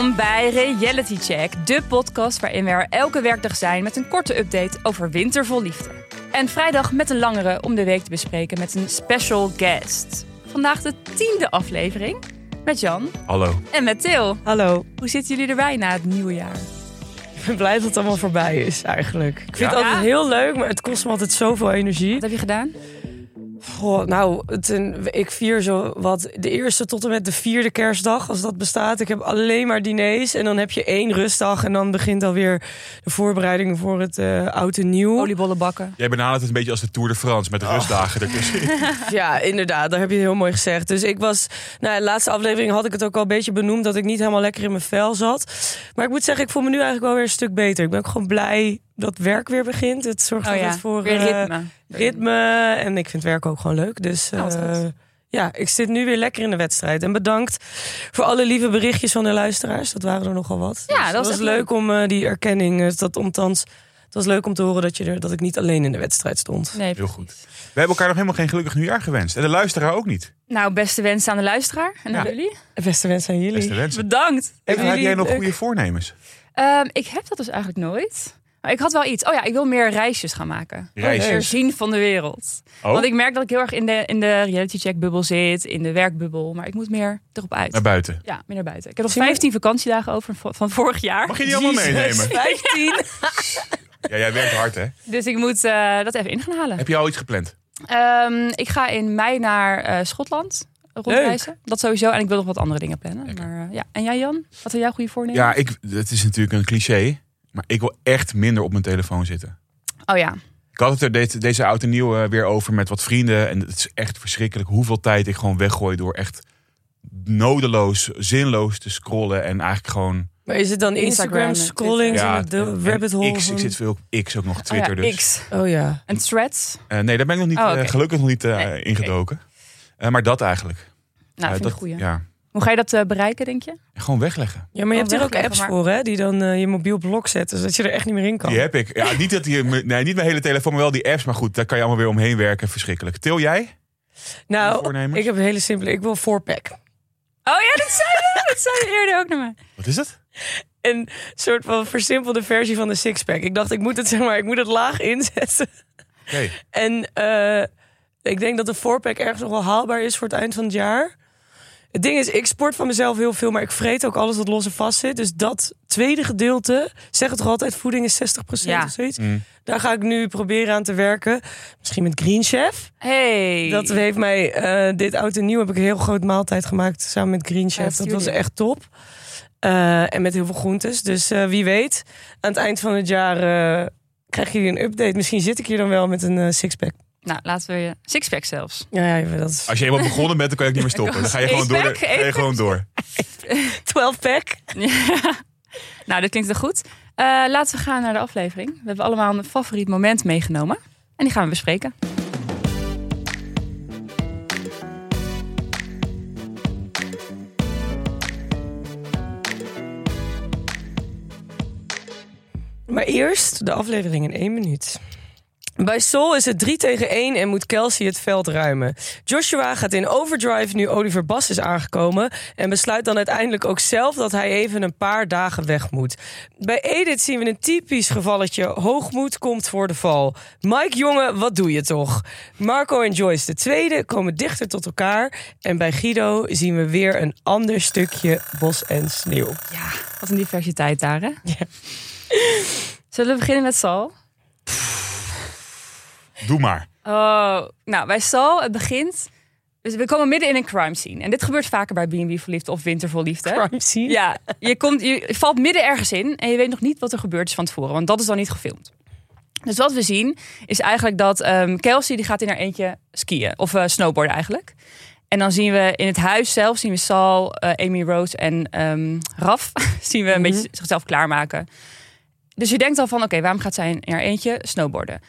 Welkom bij Reality Check, de podcast waarin we er elke werkdag zijn met een korte update over wintervol liefde. En vrijdag met een langere om de week te bespreken met een special guest. Vandaag de tiende aflevering met Jan Hallo. en met Til. Hallo. Hoe zitten jullie erbij na het nieuwe jaar? Ik ben blij dat het allemaal voorbij is, eigenlijk. Ik vind Ja? het altijd heel leuk, maar het kost me altijd zoveel energie. Wat heb je gedaan? Goh, nou, het, een- ik vier zo wat de eerste tot en met de vierde kerstdag, als dat bestaat. Ik heb alleen maar diners en dan heb je één rustdag en dan begint alweer de voorbereiding voor het eh oud en nieuw. Oliebollen bakken. Jij benadert het een beetje als de Tour de France met de rustdagen ertussen. Ja, inderdaad, dat heb je heel mooi gezegd. Dus ik was, nou, de laatste aflevering had ik het ook al een beetje benoemd dat ik niet helemaal lekker in mijn vel zat. Maar ik moet zeggen, ik voel me nu eigenlijk wel weer een stuk beter. Ik ben ook gewoon blij dat werk weer begint. Het zorgt Oh ja, altijd voor weer eh, ritme. ritme. En ik vind werk ook gewoon leuk. Dus Ja, wat eh, ja, ik zit nu weer lekker in de wedstrijd. En bedankt voor alle lieve berichtjes van de luisteraars. Dat waren er nogal wat. Ja, Dus dat was leuk om eh, die erkenning. dat omthans, het was leuk om te horen dat, je er, dat ik niet alleen in de wedstrijd stond. Nee, Heel goed. We hebben elkaar nog helemaal geen gelukkig nieuwjaar gewenst. En de luisteraar ook niet. Nou, beste wensen aan de luisteraar en aan Ja. jullie. Beste wensen aan jullie. Beste wensen. Bedankt. Hebben Heb jij nog goede voornemens? Ehm, ik heb dat dus eigenlijk nooit. Maar ik had wel iets. Oh ja, ik wil meer reisjes gaan maken. Reisjes? Meer zien van de wereld. Oh, Want ik merk dat ik heel erg in de, in de reality check bubbel zit, in de werkbubbel. Maar ik moet meer erop uit. naar buiten. Ja, meer naar buiten. Ik heb nog Zien we- 15 vakantiedagen over van- vorig jaar. Mag je die allemaal Jezus, meenemen? 15. Ja, jij werkt hard, hè? Dus ik moet eh, dat even in gaan halen. Heb je al iets gepland? Ehm, ik ga in mei naar eh, Schotland rondreizen. Dat sowieso. En ik wil nog wat andere dingen plannen. Maar, eh, ja. En jij Jan? Wat zijn jouw goede voornemens? Ja, ik, het is natuurlijk een cliché. Maar ik wil echt minder op mijn telefoon zitten. Oh ja. Ik had het er deze, deze oud en nieuw eh, weer over met wat vrienden. En het is echt verschrikkelijk hoeveel tijd ik gewoon weggooi door echt nodeloos, zinloos te scrollen. En eigenlijk gewoon... Maar is het dan Instagram scrolling? Twitter. Ja, de rabbit hole? X, van- ik zit veel op X ook nog, Twitter oh, ja, dus. X. Oh ja. En threads. Eh, nee, daar ben ik nog niet, Oh, eh, gelukkig nog niet Nee, ingedoken. Eh, maar dat eigenlijk. Nou, dat, een goeie. Ja, Hoe ga je dat eh, bereiken, denk je? gewoon wegleggen. Ja, maar je hebt er ook apps maar- voor, hè? Die dan eh, je mobiel blok zetten, zodat je er echt niet meer in kan. Die heb ik. Ja, niet, dat die, nee, niet mijn hele telefoon, maar wel die apps. Maar goed, daar kan je allemaal weer omheen werken. Verschrikkelijk. Til jij? Nou, ik heb een hele simpele. Ik wil fourpack. Oh ja, dat zei je. dat zei je eerder ook naar mij. Wat is het? Een soort van versimpelde versie van de sixpack. Ik dacht, ik moet het zeg maar, ik moet het laag inzetten. Oké. En eh, ik denk dat de fourpack ergens nog wel haalbaar is voor het eind van het jaar. Het ding is, ik sport van mezelf heel veel, maar ik vreet ook alles wat los en vast zit. Dus dat tweede gedeelte, zeg het toch altijd, voeding is 60% Ja. of zoiets. Mm. Daar ga ik nu proberen aan te werken. Misschien met Green Chef. Hey. Dat heeft mij, eh, dit oud en nieuw heb ik een heel groot maaltijd gemaakt samen met Green Chef. dat was echt top. Eh, en met heel veel groentes. Dus eh, wie weet, aan het eind van het jaar krijg je een update. Misschien zit ik hier dan wel met een sixpack. Nou, laten we je... Sixpack zelfs. Ja, ja, dat is Als je eenmaal begonnen bent, dan kan je ook niet meer stoppen. Dan ga je gewoon door. Eetpack, Ga je gewoon door. 12 pack. Nou, dat klinkt wel goed. Eh, laten we gaan naar de aflevering. We hebben allemaal een favoriet moment meegenomen. En die gaan we bespreken. Maar eerst de aflevering in één minuut. Bij Sol is het 3 tegen 1 en moet Kelsey het veld ruimen. Joshua gaat in overdrive nu Oliver Bas is aangekomen... en besluit dan uiteindelijk ook zelf dat hij even een paar dagen weg moet. Bij Edith zien we een typisch gevalletje hoogmoed komt voor de val. Mike jongen, wat doe je toch? Marco en Joyce de tweede komen dichter tot elkaar... en bij Guido zien we weer een ander stukje bos en sneeuw. Ja, wat een diversiteit daar, hè? Ja. Zullen we beginnen met Sal? Doe maar. Oh, nou, bij Sal, het begint... Dus we komen midden in een crime scene. En dit gebeurt vaker bij B&B Verliefd of Winter voor Liefde. Crime scene. Ja, je, komt, je valt midden ergens in en je weet nog niet wat er gebeurd is van tevoren. Want dat is dan niet gefilmd. Dus wat we zien is eigenlijk dat ehm, Kelsey die gaat in haar eentje skiën. Of eh, snowboarden eigenlijk. En dan zien we in het huis zelf, zien we Sal, eh, Amy Rose en ehm, Raf, zien we een Mhm. beetje zichzelf klaarmaken. Dus je denkt al van, oké, waarom gaat zij in haar eentje snowboarden?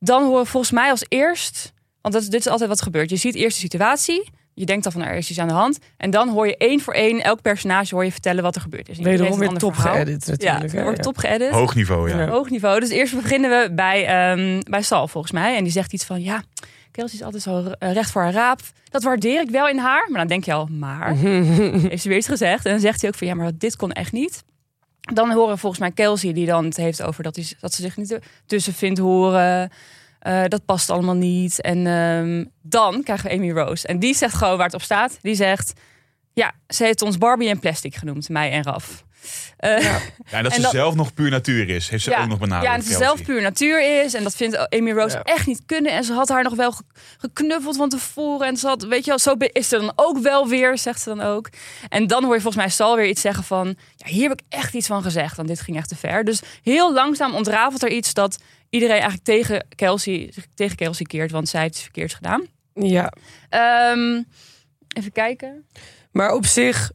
Dan horen we volgens mij als eerst, want dat, is- dit is altijd wat gebeurt. Je ziet eerst de situatie, je denkt al van, er is iets aan de hand. En dan hoor je één voor één, elk personage hoor je vertellen wat er gebeurd is. Wederom weer top verhaal. geëdit Ja, natuurlijk. het hè, wordt ja. top geëdit. Hoog niveau, ja. Ja. Hoog niveau. Dus eerst beginnen we bij, ehm bij Sal volgens mij. En die zegt iets van, ja, Kelsey is altijd zo eh, recht voor haar raap. Dat waardeer ik wel in haar. Maar dan denk je al, maar. heeft ze weer iets gezegd. En dan zegt hij ook van, ja, maar dit kon echt niet. Dan horen volgens mij Kelsey die dan het heeft over dat, dat ze zich niet tussen vindt horen. Eh, dat past allemaal niet. En ehm, dan krijgen we Amy Rose. En die zegt gewoon waar het op staat. Die zegt, ja, ze heeft ons Barbie en plastic genoemd, mij en Raf. Uh, ja. en dat En ze dat- zelf nog puur natuur is, heeft ze ook nog benadrukt. ja, en dat ze zelf puur natuur is. En dat vindt Amy Rose Ja. echt niet kunnen. En ze had haar nog wel ge- geknuffeld van tevoren. En ze had, weet je wel, zo is ze dan ook wel weer, zegt ze dan ook. En dan hoor je volgens mij Sal weer iets zeggen van... Ja, hier heb ik echt iets van gezegd, want dit ging echt te ver. Dus heel langzaam ontrafelt er iets dat iedereen eigenlijk tegen Kelsey, tegen Kelsey keert. Want zij heeft iets verkeerds gedaan. Ja, Ehm, even kijken. maar op zich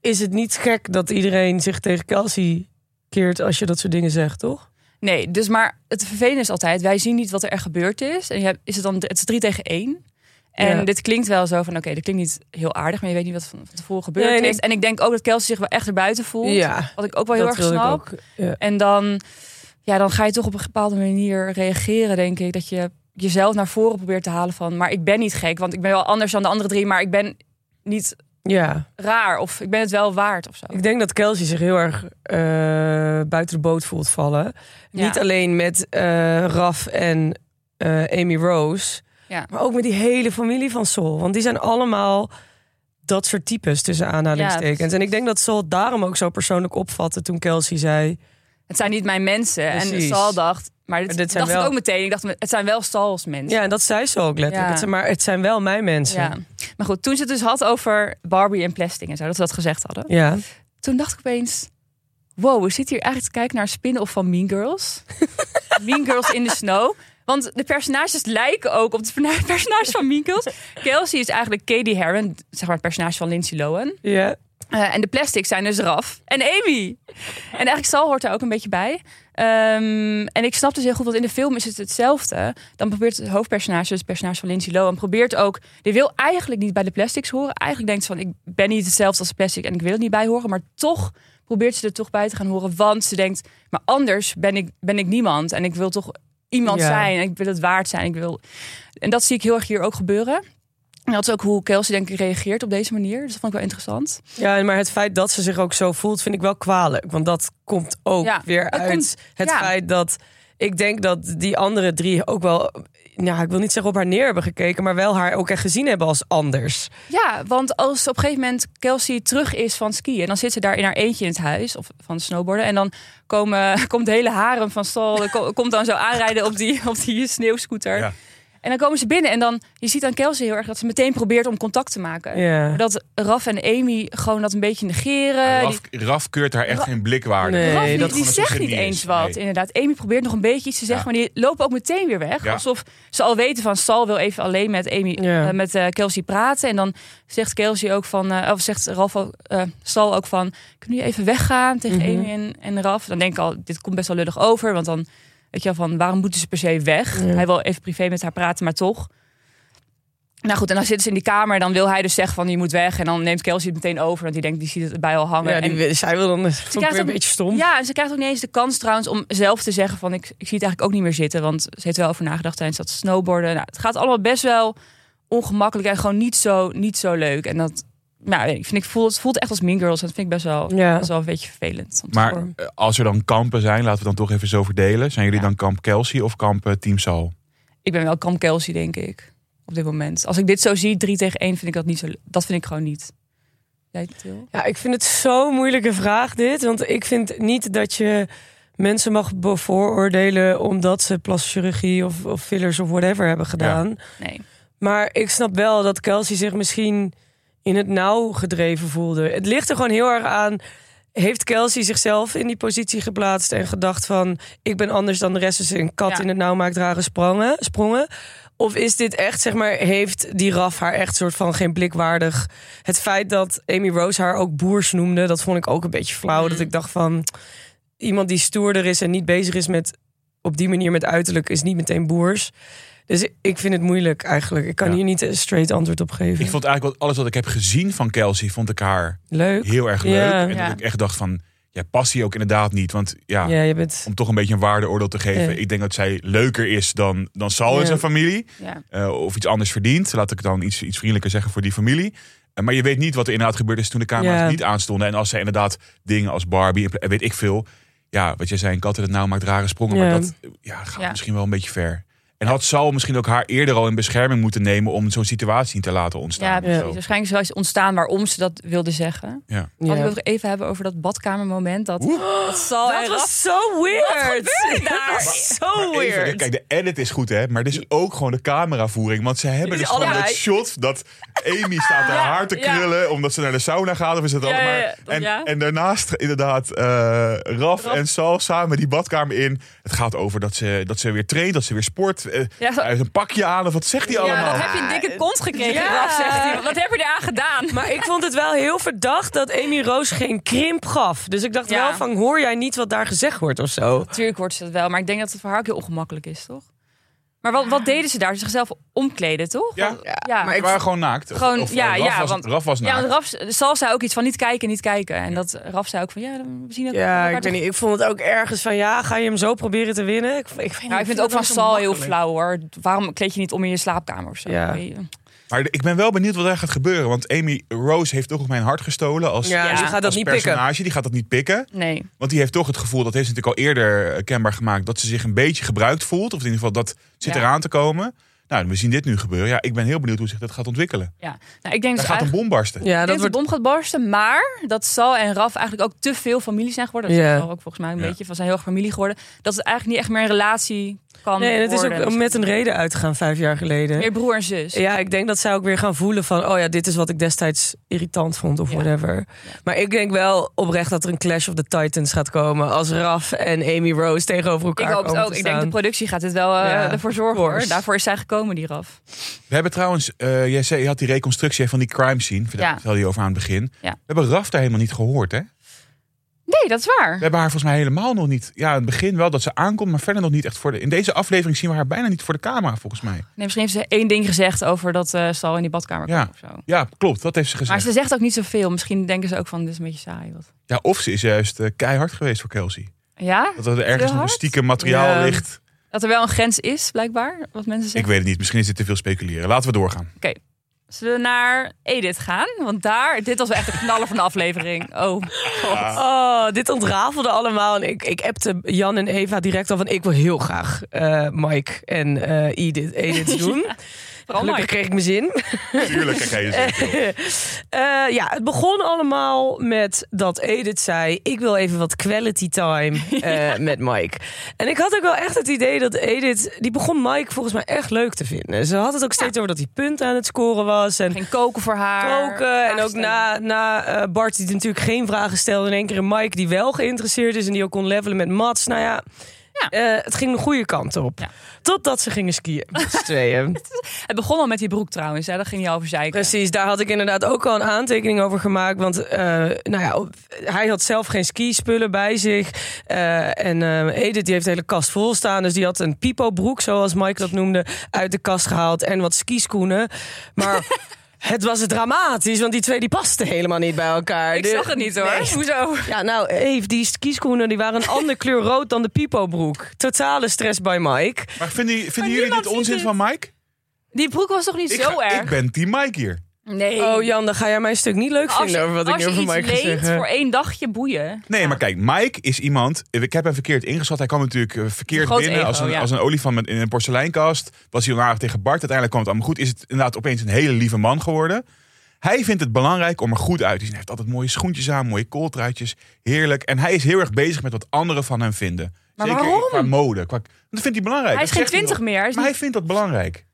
is het niet gek dat iedereen zich tegen Kelsey keert als je dat soort dingen zegt, toch? Nee, dus maar het vervelende is altijd, wij zien niet wat er echt gebeurd is. En je hebt, is het dan, het is drie tegen één. En Ja. dit klinkt wel zo van, oké, dit klinkt niet heel aardig, maar je weet niet wat van, van tevoren gebeurd Nee, nee. is. En ik denk ook dat Kelsey zich wel echt erbuiten voelt. Ja, Wat ik ook wel heel erg snap. Ja. En dan, ja, dan ga je toch op een bepaalde manier reageren, denk ik. Dat je jezelf naar voren probeert te halen van, maar ik ben niet gek, want ik ben wel anders dan de andere drie, maar ik ben niet ja, raar of ik ben het wel waard of zo. ik denk dat Kelsey zich heel erg eh, buiten de boot voelt vallen. Ja. Niet alleen met eh, Raf en eh, Amy Rose, Ja. maar ook met die hele familie van Sol. Want die zijn allemaal dat soort types tussen aanhalingstekens. Ja, en ik denk dat Sol daarom ook zo persoonlijk opvatte toen Kelsey zei... Het zijn niet mijn mensen. En. Sal dacht, maar dit, zijn dacht wel- ik ook meteen. Ik dacht, het zijn wel Sals mensen. Ja, en dat zei ze ook letterlijk. Ja. Het zijn- maar het zijn wel mijn mensen. Ja. Maar goed, toen ze het dus had over Barbie en plastic en zo, dat ze dat gezegd hadden. Ja. Toen dacht ik opeens, wow, we zitten hier eigenlijk te kijken naar een spin-off van Mean Girls. mean Girls in the Snow. Want de personages lijken ook op de perna- personages van Mean Girls. Kelsey is eigenlijk Katie Heron, zeg maar het personage van Lindsay Lohan. Ja. Eh, en de plastics zijn dus Raf en Amy. En eigenlijk Sal hoort er ook een beetje bij. Ehm, en ik snap dus heel goed, want in de film is het hetzelfde. Dan probeert het hoofdpersonage, dus het personage van Lindsay Lohan, probeert ook... Die wil eigenlijk niet bij de plastics horen. Eigenlijk denkt ze van, ik ben niet hetzelfde als plastic en ik wil er niet bij horen. Maar toch probeert ze er toch bij te gaan horen. Want ze denkt, maar anders ben ik, ben ik niemand. En ik wil toch iemand Ja. zijn. En ik wil het waard zijn. Ik wil... En dat zie ik heel erg hier ook gebeuren. En dat is ook hoe Kelsey denk ik reageert op deze manier. Dus dat vond ik wel interessant. ja, maar het feit dat ze zich ook zo voelt, vind ik wel kwalijk. Want dat komt ook Ja, weer uit komt- het ja. feit dat... Ik denk dat die andere drie ook wel... Nou, ik wil niet zeggen op haar neer hebben gekeken... maar wel haar ook echt gezien hebben als anders. Ja, want als op een gegeven moment Kelsey terug is van skiën, dan zit ze daar in haar eentje in het huis of van snowboarden. En dan komen, komt de hele harem van Stal, ko- komt dan zo aanrijden op die, op die sneeuwscooter. Ja. En dan komen ze binnen en dan, je ziet aan Kelsey heel erg dat ze meteen probeert om contact te maken. Ja. Dat Raf en Amy gewoon dat een beetje negeren. Raf, Raf keurt haar echt Ra- geen blikwaarde. Nee, Raf, die, dat die zegt niet eens is. wat, Nee. inderdaad. Amy probeert nog een beetje iets te zeggen, maar die lopen ook meteen weer weg. Ja. Alsof ze al weten van Sal wil even alleen met Amy, Ja. eh, met eh, Kelsey praten. En dan zegt Kelsey ook van, eh, of zegt Ralf ook, eh, Sal ook van, kunnen jullie even weggaan tegen Mhm. Amy en, en Raf? Dan denk ik al, dit komt best wel lullig over, want dan weet je wel van, waarom moeten ze per se weg? Ja. Hij wil even privé met haar praten, maar toch. Nou goed, en dan zitten ze in die kamer en dan wil hij dus zeggen van, je moet weg. En dan neemt Kelsey het meteen over, want die denkt, die ziet het erbij al hangen. Ja, En- zij wil dan ik krijgt weer een ook- beetje stom. ja, en ze krijgt ook niet eens de kans trouwens om zelf te zeggen van ik, ik zie het eigenlijk ook niet meer zitten. Want ze heeft wel over nagedacht tijdens dat snowboarden. Nou, het gaat allemaal best wel ongemakkelijk en gewoon niet zo, niet zo leuk. En dat, nou, ik vind ik voel, het voelt echt als Mean Girls. En dat vind ik best wel, Ja. best wel een beetje vervelend. Maar horen. eh, als er dan kampen zijn, laten we dan toch even zo verdelen. Zijn jullie Ja. dan kamp Kelsey of kamp eh, Team Sal? ik ben wel Cam Kelsey, denk ik, op dit moment. Als ik dit zo zie, drie tegen één, vind ik dat niet zo. Dat vind ik gewoon niet. Jij, Til? Ja, ik vind het zo'n moeilijke vraag dit. Want ik vind niet dat je mensen mag bevooroordelen... omdat ze plastische chirurgie of, of fillers of whatever hebben gedaan. Nee. Maar ik snap wel dat Kelsey zich misschien in het nauw gedreven voelde. Het ligt er gewoon heel erg aan... Heeft Kelsey zichzelf in die positie geplaatst en gedacht van... ik ben anders dan de rest, dus een kat Ja. in het nauw maakt rare sprongen, sprongen? Of is dit echt, zeg maar, heeft die Raf haar echt soort van geen blikwaardig... Het feit dat Amy Rose haar ook boers noemde, dat vond ik ook een beetje flauw. Mhm. Dat ik dacht van, iemand die stoerder is en niet bezig is met... op die manier met uiterlijk, is niet meteen boers. Dus ik vind het moeilijk eigenlijk. Ik kan Ja. hier niet een straight antwoord op geven. Ik vond eigenlijk wat, alles wat ik heb gezien van Kelsey, vond ik haar Leuk. heel erg leuk. Ja. En Ja. dat ik echt dacht van, jij past hier ook inderdaad niet. Want ja, Ja, je bent... om toch een beetje een waardeoordeel te geven. Ja. Ik denk dat zij leuker is dan, dan Sal en Ja. zijn familie. Ja. eh, of iets anders verdient. Laat ik dan iets, iets vriendelijker zeggen voor die familie. Eh, maar je weet niet wat er inderdaad gebeurd is toen de camera's Ja. niet aanstonden. En als zij inderdaad dingen als Barbie en weet ik veel. Ja, wat jij zei, een kat in het nauw maakt rare sprongen. Ja. Maar dat eh, ja, gaat Ja. misschien wel een beetje ver. En had Sal misschien ook haar eerder al in bescherming moeten nemen... om zo'n situatie niet te laten ontstaan. Ja, zo. Waarschijnlijk is ontstaan waarom ze dat wilde zeggen. Ja. Wat ik Ja. nog even hebben over dat badkamermoment. Dat, Oeh. dat Dat was zo weird. daar? Dat was zo Maar even, weird. kijk, de edit is goed, hè? Maar dit is ook gewoon de cameravoering. Want ze hebben dus gewoon dat shot dat Amy staat haar Ja, haar te ja. krullen... omdat ze naar de sauna gaat. Of is het Ja, allemaal... ja, ja, dat en, ja. en daarnaast inderdaad eh, Raf, Raf. en Sal samen die badkamer in. Het gaat over dat ze, dat ze weer traint, dat ze weer sport. Eh, Ja, hij heeft een pakje aan of wat zegt hij Ja, allemaal? wat heb je een dikke kont gekregen, Ja. Zegt hij. Wat heb je daar aan gedaan? Maar ik vond het wel heel verdacht dat Amy Roos geen krimp gaf. Dus ik dacht Ja. wel van, hoor jij niet wat daar gezegd wordt of zo? Natuurlijk wordt ze dat wel, maar ik denk dat het voor haar ook heel ongemakkelijk is, toch? Maar wat, wat deden ze daar? Ze zichzelf omkleden, toch? Ja. Want- ja. maar Ze waren gewoon naakt. Gewoon, Of, eh, ja, Raf, ja, was, want- Raf was Ja, naakt. want Raf, Sal zei ook iets van niet kijken, niet kijken. En dat Raf zei ook van ja, dan- we zien het. Ja, ik weet niet. Ik vond het ook ergens van, ja, ga je hem zo proberen te winnen? Ik, ik, Nou, ik vind het ook van Sal heel flauw hoor. Waarom kleed je niet om in je slaapkamer of zo? Ja. Maar ik ben wel benieuwd wat er gaat gebeuren. Want Amy Rose heeft toch ook mijn hart gestolen als, Ja, die gaat dat als niet pikken. personage. Die gaat dat niet pikken. Nee. Want die heeft toch het gevoel, dat heeft ze natuurlijk al eerder eh, kenbaar gemaakt, dat ze zich een beetje gebruikt voelt. Of in ieder geval dat zit Ja. eraan te komen. Nou, we zien dit nu gebeuren. Ja, ik ben heel benieuwd hoe zich dat gaat ontwikkelen. Ja. Nou, ik denk Daar dus gaat een bom barsten. Ja, ik dat dat wordt... de bom gaat barsten, maar dat Sal en Raf eigenlijk ook te veel familie zijn geworden. Dat Ja. is ook volgens mij een Ja. beetje van zijn heel erg familie geworden. Dat het eigenlijk niet echt meer een relatie kan Nee, en het is ook met een reden uitgegaan vijf jaar geleden. Meer broer en zus. Ja, ik denk dat zij ook weer gaan voelen van... oh ja, dit is wat ik destijds irritant vond of Ja. whatever. Maar ik denk wel oprecht dat er een Clash of the Titans gaat komen... als Raf en Amy Rose tegenover Ik elkaar hoop het komen ook. te Ik denk de productie gaat dit wel eh, Ja, ervoor zorgen hoor. Daarvoor is zij gekomen, die Raf. We hebben trouwens, eh, jij zei, je had die reconstructie van die crime scene. Daar Ja. vertelde je over aan het begin. Ja. We hebben Raf daar helemaal niet gehoord, hè? Nee, dat is waar. We hebben haar volgens mij helemaal nog niet. Ja, in het begin wel dat ze aankomt, maar verder nog niet echt voor de. In deze aflevering zien we haar bijna niet voor de camera, volgens mij. Nee, misschien heeft ze één ding gezegd over dat eh Sal in die badkamer Ja. kwam of zo. Ja, klopt. Dat heeft ze gezegd. Maar ze zegt ook niet zoveel. Misschien denken ze ook van, dit is een beetje saai. Wat. Ja, of ze is juist eh, keihard geweest voor Kelsey. Ja? Dat er ergens nog stiekem materiaal Ja. ligt. Dat er wel een grens is, blijkbaar. Wat mensen Ik zeggen. weet het niet. Misschien is dit te veel speculeren. Laten we doorgaan. Zullen we naar Edith gaan? Want daar, dit was wel echt de knaller van de aflevering. Oh, god. Oh, dit ontrafelde allemaal. En ik, ik appte Jan en Eva direct al van... ik wil heel graag eh, Mike en eh, Edith, Edith doen. Vooral Gelukkig Mike. kreeg ik mijn zin. Tuurlijk krijg je zin. Eh, ja, het begon allemaal met dat Edith zei... ik wil even wat quality time eh, met Mike. En ik had ook wel echt het idee dat Edith... die begon Mike volgens mij echt leuk te vinden. Ze had het ook steeds over dat hij punten aan het scoren was. En Ging koken voor haar. koken. En ook na, na eh, Bart, die natuurlijk geen vragen stelde... in één keer een Mike die wel geïnteresseerd is... en die ook kon levelen met Mats. Nou ja, Ja. eh, het ging de goede kant op. Ja. Totdat ze gingen skiën met z'n tweeën. Het begon al met die broek trouwens. Hè? Daar ging je over zeiken. Precies, daar had ik inderdaad ook al een aantekening over gemaakt. Want eh, nou ja, hij had zelf geen skispullen bij zich. Eh, en Edith die heeft de hele kast vol staan. Dus die had een pipo-broek, zoals Mike dat noemde, uit de kast gehaald. En wat skischoenen. Maar het was dramatisch, want die twee die pasten helemaal niet bij elkaar. Ik De- zag het niet hoor. Nee. Hoezo? Ja, nou, Eve, die skischoenen die waren een andere kleur rood dan de pipo-broek. Totale stress bij Mike. Maar vinden, vinden Maar jullie dit onzin van Mike? Die broek was toch niet Ik, zo ga- erg? ik ben team Mike hier. Nee. Oh Jan, dan ga jij mijn stuk niet leuk vinden je, over wat ik nu over Mike ga leent zeggen. voor één dagje boeien. Nee, Ja. maar kijk, Mike is iemand. Ik heb hem verkeerd ingeschat. Hij kwam natuurlijk eh, verkeerd binnen. ego, als, een, ja. als een olifant met, in een porseleinkast. Was hij onaardig tegen Bart. Uiteindelijk kwam het allemaal goed. Is het inderdaad opeens een hele lieve man geworden. Hij vindt het belangrijk om er goed uit te zien. Hij heeft altijd mooie schoentjes aan, mooie kooltruitjes. Heerlijk. En hij is heel erg bezig met wat anderen van hem vinden. Maar Zeker waarom? qua mode. Qua, dat vindt hij belangrijk. Hij is Dat geen twintig meer. Hij is Maar hij vindt dat belangrijk.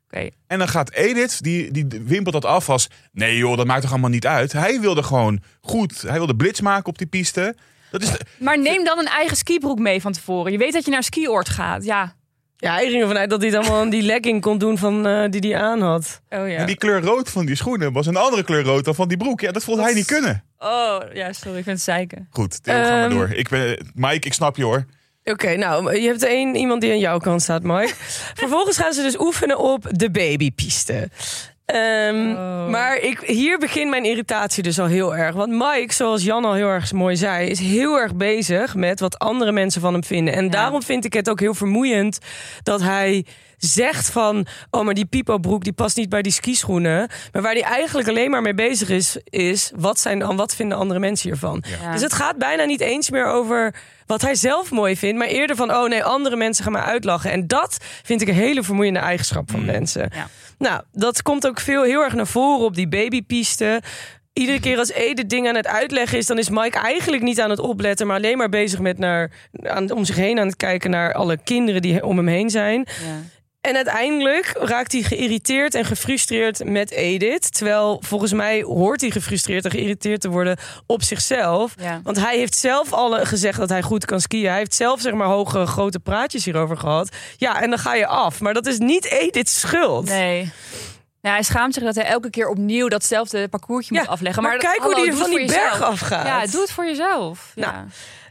En dan gaat Edith, die, die wimpelt dat af als... Nee joh, dat maakt toch allemaal niet uit. Hij wilde gewoon goed. Hij wilde blitz maken op die piste. Dat is de- Maar neem dan een eigen skibroek mee van tevoren. Je weet dat je naar skioord gaat. Ja. Ja, hij ging ervan uit dat hij het allemaal aan die legging kon doen van, eh, die hij aan had. Oh ja. En die kleur rood van die schoenen was een andere kleur rood dan van die broek. Ja, dat vond hij niet kunnen. Oh, ja, sorry. Ik vind het zeiken. Goed, Theo, gaan we Ehm, door. Ik ben, Mike, ik snap je hoor. Oké, nou, je hebt één iemand die aan jouw kant staat, Mike. Vervolgens gaan ze dus oefenen op de babypiste. Ehm, Oh. Maar ik, hier begint mijn irritatie dus al heel erg. Want Mike, zoals Jan al heel erg mooi zei, is heel erg bezig met wat andere mensen van hem vinden. En Ja. daarom vind ik het ook heel vermoeiend dat hij zegt van... oh, maar die pipo-broek die past niet bij die skischoenen. Maar waar hij eigenlijk alleen maar mee bezig is... is wat, zijn, dan- wat vinden andere mensen hiervan? Ja. Dus het gaat bijna niet eens meer over wat hij zelf mooi vindt... maar eerder van, oh nee, andere mensen gaan mij uitlachen. En dat vind ik een hele vermoeiende eigenschap van mensen. Ja. Nou, dat komt ook veel heel erg naar voren op die babypiste. Iedere keer als Ede dingen aan het uitleggen is, dan is Mike eigenlijk niet aan het opletten, maar alleen maar bezig met naar, aan, om zich heen aan het kijken naar alle kinderen die om hem heen zijn. Ja. En uiteindelijk raakt hij geïrriteerd en gefrustreerd met Edith. Terwijl volgens mij hoort hij gefrustreerd en geïrriteerd te worden op zichzelf. Ja. Want hij heeft zelf al gezegd dat hij goed kan skiën. Hij heeft zelf zeg maar hoge grote praatjes hierover gehad. Ja, en dan ga je af. Maar dat is niet Edith's schuld. Nee. Ja, hij schaamt zich dat hij elke keer opnieuw datzelfde parcoursje Ja, moet afleggen. maar Maar, kijk hoe die van die berg afgaat. Ja, doe het voor jezelf. Ja. Nou,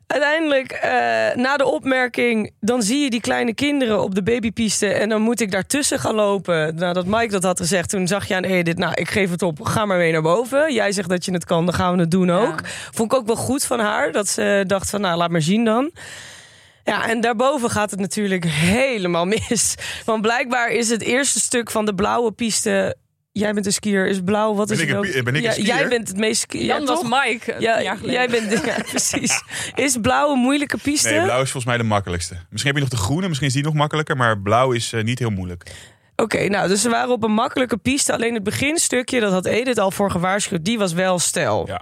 Uiteindelijk, eh, na de opmerking, dan zie je die kleine kinderen op de babypiste. En dan moet ik daartussen gaan lopen. Nadat Mike dat had gezegd, toen zag je aan Edith, nou, ik geef het op, ga maar mee naar boven. Jij zegt dat je het kan, dan gaan we het doen ook. Vond ik ook wel goed van haar, dat ze dacht van, nou, laat maar zien dan. Ja, en daarboven gaat het natuurlijk helemaal mis. Want blijkbaar is het eerste stuk van de blauwe piste... Jij bent een skier, is blauw, wat Ben is ik het ook? ben ik een Ja, skier? Jij bent het meest... Jan ja, was? Mike Ja, jij bent, ja, precies. Is blauw een moeilijke piste? Nee, blauw is volgens mij de makkelijkste. Misschien heb je nog de groene, misschien is die nog makkelijker. Maar blauw is eh, niet heel moeilijk. Oké, nou, dus ze waren op een makkelijke piste. Alleen het beginstukje, dat had Edith al voor gewaarschuwd, die was wel stijl. Ja.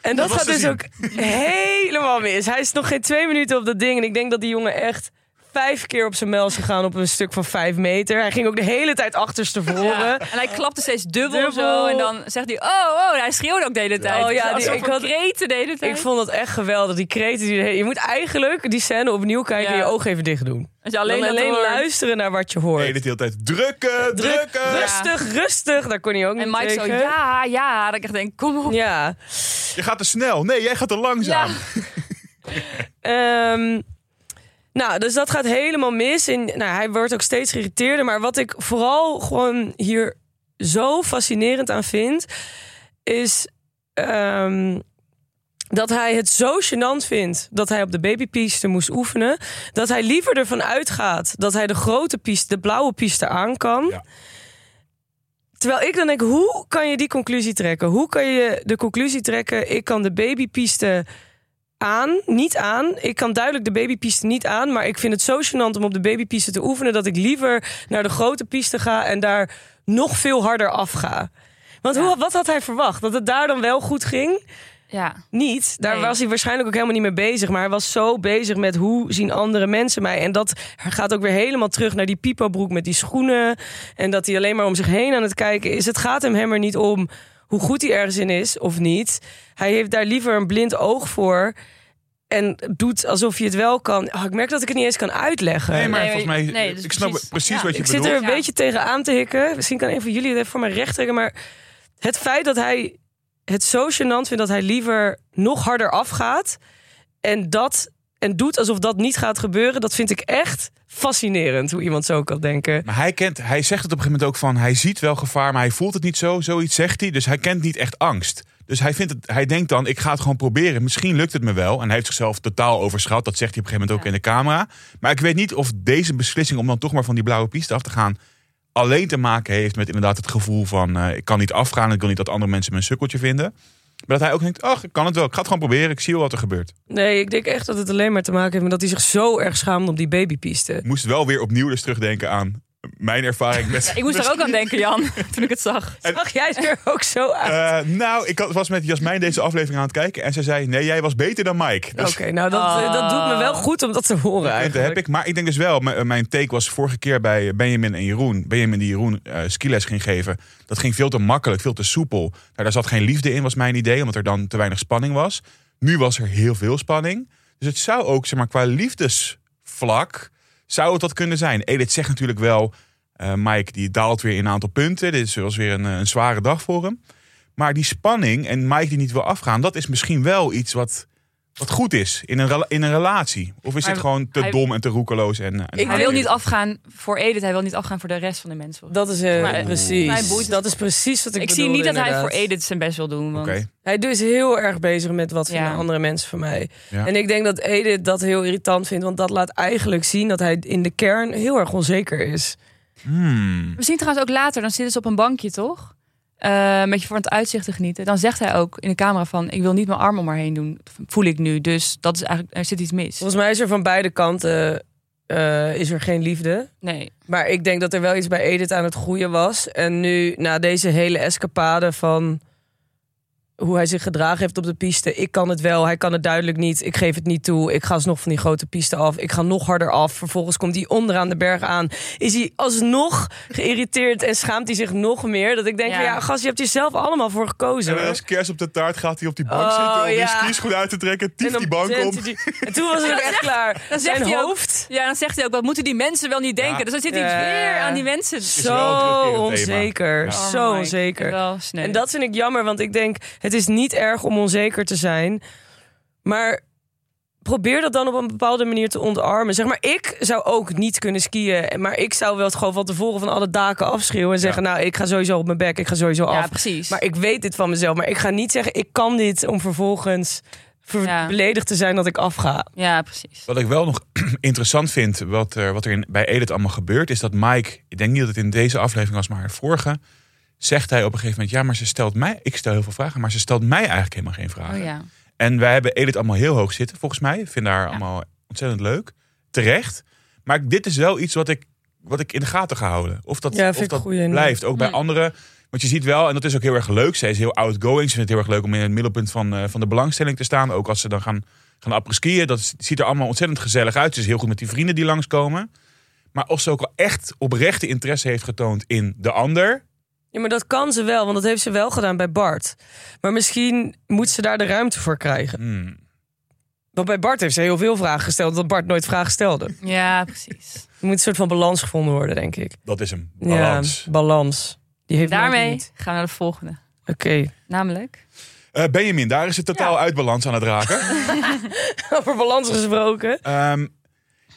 En dat, gaat dus zien. ook helemaal mis. Hij is nog geen twee minuten op dat ding. En ik denk dat die jongen echt vijf keer op zijn mel is gegaan op een stuk van vijf meter. Hij ging ook de hele tijd achterstevoren. Ja. En hij klapte steeds dubbel, Dubbel. zo. En dan zegt hij, oh, oh. Hij schreeuwde ook de hele tijd. Oh ja, die- ik had- kreten de hele tijd. Ik vond dat echt geweldig. Die kreten die je moet eigenlijk die scène opnieuw kijken en Ja. je ogen even dicht doen. Als je Alleen, alleen, luisteren naar wat je hoort. Nee, de hele tijd drukken, Druk, drukken. rustig, rustig. Daar kon hij ook En niet Mike zo, ja, ja. Dat ik echt denk, kom op. Ja. Je gaat te snel. Nee, jij gaat te langzaam. Ehm, nou, dus dat gaat helemaal mis. En, nou, hij wordt ook steeds geïrriteerder. Maar wat ik vooral gewoon hier zo fascinerend aan vind... is ehm, dat hij het zo gênant vindt... dat hij op de babypiste moest oefenen... dat hij liever ervan uitgaat dat hij de grote piste... de blauwe piste aan kan... Ja. Terwijl ik dan denk, hoe kan je die conclusie trekken? Hoe kan je de conclusie trekken... ik kan de babypiste aan, niet aan. Ik kan duidelijk de babypiste niet aan, maar ik vind het zo gênant om op de babypiste te oefenen dat ik liever naar de grote piste ga en daar nog veel harder af ga. Want hoe, wat had hij verwacht? Dat het daar dan wel goed ging? Ja. Niet. Daar Nee. was hij waarschijnlijk ook helemaal niet mee bezig. Maar hij was zo bezig met hoe zien andere mensen mij. En dat gaat ook weer helemaal terug naar die pipo-broek met die schoenen. En dat hij alleen maar om zich heen aan het kijken is. Het gaat hem, er niet om hoe goed hij ergens in is of niet. Hij heeft daar liever een blind oog voor. En doet alsof hij het wel kan. Oh, ik merk dat ik het niet eens kan uitleggen. Nee, maar Nee, volgens mij, nee, dus ik snap precies. precies, Ja, wat je ik zit bedoelt. er een Ja. beetje tegen aan te hikken. Misschien kan een van jullie het even voor mij recht trekken. Maar het feit dat hij het zo gênant vindt dat hij liever nog harder afgaat. En dat en doet alsof dat niet gaat gebeuren. Dat vind ik echt fascinerend hoe iemand zo kan denken. Maar hij, kent, hij zegt het op een gegeven moment ook van... hij ziet wel gevaar, maar hij voelt het niet zo. Zoiets zegt hij. Dus hij kent niet echt angst. Dus hij, vindt het, hij denkt dan, ik ga het gewoon proberen. Misschien lukt het me wel. En hij heeft zichzelf totaal overschat. Dat zegt hij op een gegeven moment ook in de camera. Maar ik weet niet of deze beslissing om dan toch maar van die blauwe piste af te gaan... alleen te maken heeft met inderdaad het gevoel van... eh, ik kan niet afgaan ik wil niet dat andere mensen me een sukkeltje vinden. Maar dat hij ook denkt, ach, ik kan het wel. Ik ga het gewoon proberen. Ik zie wel wat er gebeurt. Nee, ik denk echt dat het alleen maar te maken heeft met dat hij zich zo erg schaamde op die babypiste. Moest wel weer opnieuw dus terugdenken aan mijn ervaring met... Ik moest er ook aan denken, Jan, toen ik het zag. Zag jij er ook zo uit? Eh, nou, ik was met Jasmijn deze aflevering aan het kijken en ze zei: Nee, jij was beter dan Mike. Dus Oké, nou dat, eh, dat doet me wel goed om dat te horen dat eigenlijk. heb ik. Maar ik denk dus wel, mijn take was vorige keer bij Benjamin en Jeroen. Benjamin die Jeroen eh skiles ging geven. Dat ging veel te makkelijk, veel te soepel. Nou, daar zat geen liefde in, was mijn idee, omdat er dan te weinig spanning was. Nu was er heel veel spanning. Dus het zou ook, zeg maar, qua liefdesvlak, zou het dat kunnen zijn. Edith zegt natuurlijk wel, eh, Mike die daalt weer in een aantal punten. Dit was weer een, eh, een zware dag voor hem. Maar die spanning en Mike die niet wil afgaan, dat is misschien wel iets wat, wat goed is in een, in een relatie? Of is Maar het gewoon te hij- dom en te roekeloos? En, en Ik Hij wil niet afgaan voor Edith, hij wil niet afgaan voor de rest van de mensen. Dat is eh, Maar, precies. boeit Dat is precies wat ik ik zie niet dat hij voor Edith zijn best wil doen. Want Oké. Hij is heel erg bezig met wat vinden Ja. andere mensen van mij. Ja. En ik denk dat Edith dat heel irritant vindt. Want dat laat eigenlijk zien dat hij in de kern heel erg onzeker is. Hmm. We zien trouwens ook later, dan zitten ze op een bankje, toch? Eh, een beetje van het uitzicht te genieten. Dan zegt hij ook in de camera van... ik wil niet mijn arm om haar heen doen. Voel ik nu. Dus dat is eigenlijk, er zit iets mis. Volgens mij is er van beide kanten eh, is er geen liefde. Nee. Maar ik denk dat er wel iets bij Edith aan het groeien was. En nu, na deze hele escapade van hoe hij zich gedragen heeft op de piste. Ik kan het wel, hij kan het duidelijk niet. Ik geef het niet toe. Ik ga alsnog van die grote piste af. Ik ga nog harder af. Vervolgens komt hij onderaan de berg aan. Is hij alsnog geïrriteerd en schaamt hij zich nog meer. Dat ik denk, Ja. van, ja, gast, je hebt jezelf allemaal voor gekozen. En als kerst op de taart gaat hij op die bank Oh, zitten om die ja. skischoen uit te trekken, tief die bank die- En toen was het ook echt klaar. dan zegt Zijn hij ook- hoofd... Ja, dan zegt hij ook, wat moeten die mensen wel niet denken? Ja. Dus dan zit hij Ja. weer aan die mensen. Zo onzeker. Ja. Zo Oh my, onzeker. En dat vind ik jammer, want ik denk, het is niet erg om onzeker te zijn. Maar probeer dat dan op een bepaalde manier te ontarmen. Zeg maar, ik zou ook niet kunnen skiën. Maar ik zou wel het gewoon van tevoren van alle daken afschreeuwen. En zeggen, nou, ik ga sowieso op mijn bek. Ik ga sowieso ja, af. precies. Maar ik weet dit van mezelf. Maar ik ga niet zeggen, ik kan dit om vervolgens ver- Ja. beledigd te zijn dat ik afga. Ja, precies. Wat ik wel nog interessant vind, wat er, wat er in, bij Edith allemaal gebeurt, is dat Mike, ik denk niet dat het in deze aflevering was, maar in vorige, zegt hij op een gegeven moment, ja, maar ze stelt mij, ik stel heel veel vragen, maar ze stelt mij eigenlijk helemaal geen vragen. Oh ja. En wij hebben Edith allemaal heel hoog zitten, volgens mij. Ik vind haar Ja. allemaal ontzettend leuk. Terecht. Maar dit is wel iets wat ik, wat ik in de gaten ga houden. Of dat, Ja, of dat goeie, blijft. Ook bij anderen. Want je ziet wel, en dat is ook heel erg leuk. Zij is heel outgoing. Ze vindt het heel erg leuk om in het middelpunt van, eh, van de belangstelling te staan. Ook als ze dan gaan, gaan apres-skiën. Dat ziet er allemaal ontzettend gezellig uit. Ze is heel goed met die vrienden die langskomen. Maar of ze ook wel echt oprechte interesse heeft getoond in de ander. Ja, maar dat kan ze wel, want dat heeft ze wel gedaan bij Bart. Maar misschien moet ze daar de ruimte voor krijgen. Hmm. Want bij Bart heeft ze heel veel vragen gesteld, dat Bart nooit vragen stelde. Ja, precies. Er moet een soort van balans gevonden worden, denk ik. Dat is hem. Balans. Ja, balans. Die heeft Daarmee niet. gaan we naar de volgende. Oké. Namelijk... Eh, Benjamin, daar is het totaal Ja. uit balans aan het raken. Over balans gesproken. Ehm,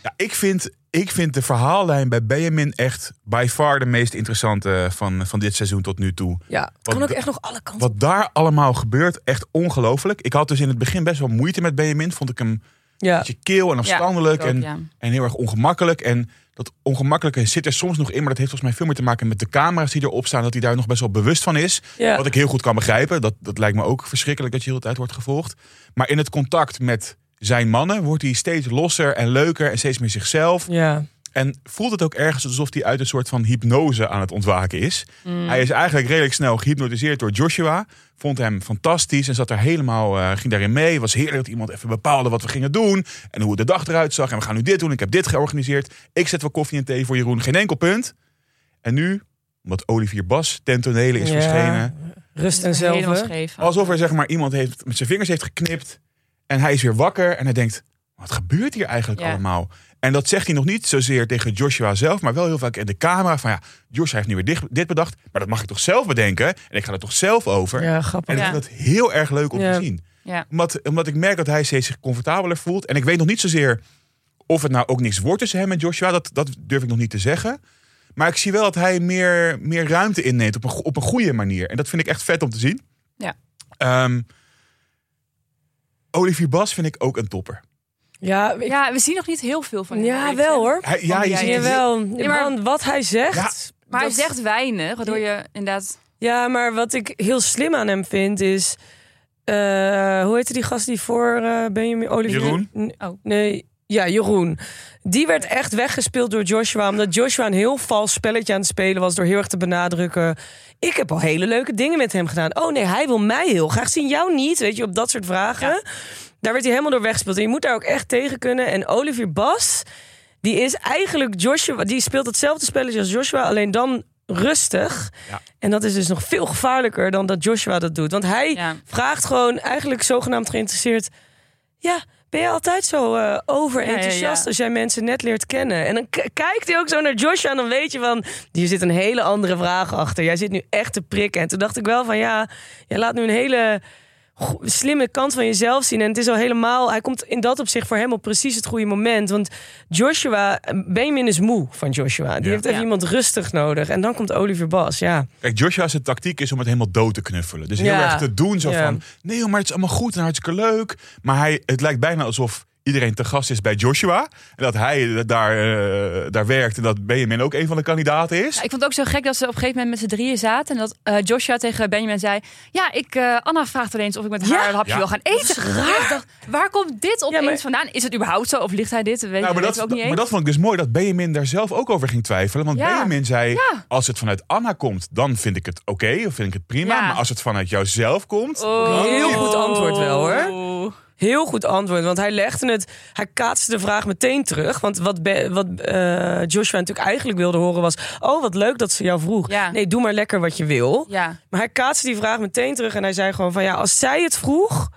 ja, ik, vind, ik vind de verhaallijn bij Benjamin echt by far de meest interessante van, van dit seizoen tot nu toe. Ja, het Wat kan ook echt nog alle kanten. Wat daar allemaal gebeurt, echt ongelooflijk. Ik had dus in het begin best wel moeite met Benjamin. Vond ik hem een Ja. beetje keel en afstandelijk ook, en, ja. en heel erg ongemakkelijk. En dat ongemakkelijke zit er soms nog in, maar dat heeft volgens mij veel meer te maken met de camera's die erop staan. Dat hij daar nog best wel bewust van is. ja. Wat ik heel goed kan begrijpen. Dat, dat lijkt me ook verschrikkelijk dat je heel de tijd wordt gevolgd. Maar in het contact met zijn mannen wordt hij steeds losser en leuker en steeds meer zichzelf. ja. En voelt het ook ergens alsof hij uit een soort van hypnose aan het ontwaken is. Mm. Hij is eigenlijk redelijk snel gehypnotiseerd door Joshua. Vond hem fantastisch en zat er helemaal, eh, ging daarin mee. Was heerlijk dat iemand even bepaalde wat we gingen doen. En hoe de dag eruit zag. En we gaan nu dit doen. Ik heb dit georganiseerd. Ik zet wel koffie en thee voor Jeroen. Geen enkel punt. En nu, omdat Olivier Bas ten tonele is Ja. verschenen. Rust en zelf. Alsof er zeg maar iemand heeft, met zijn vingers heeft geknipt. En hij is weer wakker. En hij denkt, wat gebeurt hier eigenlijk Ja. allemaal? En dat zegt hij nog niet zozeer tegen Joshua zelf. Maar wel heel vaak in de camera. Van ja, Joshua heeft nu weer dit, dit bedacht. Maar dat mag ik toch zelf bedenken? En ik ga er toch zelf over? Ja, En grappig. ik Ja. vind dat heel erg leuk om Ja. te zien. Ja. Omdat, omdat ik merk dat hij steeds zich comfortabeler voelt. En ik weet nog niet zozeer of het nou ook niks wordt tussen hem en Joshua. Dat, dat durf ik nog niet te zeggen. Maar ik zie wel dat hij meer, meer ruimte inneemt op een, op een goede manier. En dat vind ik echt vet om te zien. Ja. Ehm, Olivier Bas vind ik ook een topper. Ja, ik- ja, we zien nog niet heel veel van hem. ja wel hoor. Hij, ja, je ziet Jawel, maar- wat hij zegt. Ja, Maar hij zegt weinig, waardoor je inderdaad... Ja, maar wat ik heel slim aan hem vind is. eh, hoe heette die gast die voor eh Benjamin Olivier? Jeroen? N- Oh. Nee, ja, Jeroen. Die werd echt weggespeeld door Joshua. Omdat Joshua een heel vals spelletje aan het spelen was. Door heel erg te benadrukken. Ik heb al hele leuke dingen met hem gedaan. Oh nee, hij wil mij heel graag zien. Jou niet. Weet je, op dat soort vragen. Daar werd hij helemaal door weggespeeld. En je moet daar ook echt tegen kunnen. En Olivier Bas, die is eigenlijk Joshua. Die speelt hetzelfde spelletje als Joshua. Alleen dan rustig. Ja. En dat is dus nog veel gevaarlijker dan dat Joshua dat doet. Want hij Ja. vraagt gewoon eigenlijk zogenaamd geïnteresseerd. Ja, ben je altijd zo eh over Ja, ja, enthousiast ja. als jij mensen net leert kennen? En dan kijkt hij ook zo naar Joshua en dan weet je van... hier zit een hele andere vraag achter. Jij zit nu echt te prikken. En toen dacht ik wel van ja, jij laat nu een hele slimme kant van jezelf zien. En het is al helemaal, hij komt in dat opzicht voor hem op precies het goede moment. Want Joshua, Benjamin is moe van Joshua. Die Ja. heeft even Ja. iemand rustig nodig. En dan komt Oliver Bas, ja. Kijk, Joshua's tactiek is om het helemaal dood te knuffelen. Dus heel Ja. erg te doen, zo Ja. van... Nee, joh, maar het is allemaal goed en hartstikke leuk. Maar hij, het lijkt bijna alsof iedereen te gast is bij Joshua. En dat hij daar, eh, daar werkt en dat Benjamin ook een van de kandidaten is. Ja, ik vond het ook zo gek dat ze op een gegeven moment met z'n drieën zaten. En dat eh, Joshua tegen Benjamin zei... Ja, ik, eh, Anna vraagt ineens of ik met Ja. haar een hapje Ja. wil gaan eten. dacht, waar komt dit opeens maar- vandaan? Is het überhaupt zo? Of ligt hij dit? Weet, Nou, maar, dat, ook niet maar eens. dat vond ik dus mooi dat Benjamin daar zelf ook over ging twijfelen. Want Ja. Benjamin zei: Ja. Als het vanuit Anna komt, dan vind ik het oké of vind ik het prima. Ja. Maar als het vanuit jouzelf komt. Oh. Heel goed antwoord wel, hoor. Heel goed antwoord, want hij legde het, hij kaatste de vraag meteen terug. Want wat, Be- wat eh, Joshua natuurlijk eigenlijk wilde horen was: Oh, wat leuk dat ze jou vroeg. Ja. Nee, doe maar lekker wat je wil. Ja. Maar hij kaatste die vraag meteen terug en hij zei gewoon: van ja, als zij het vroeg,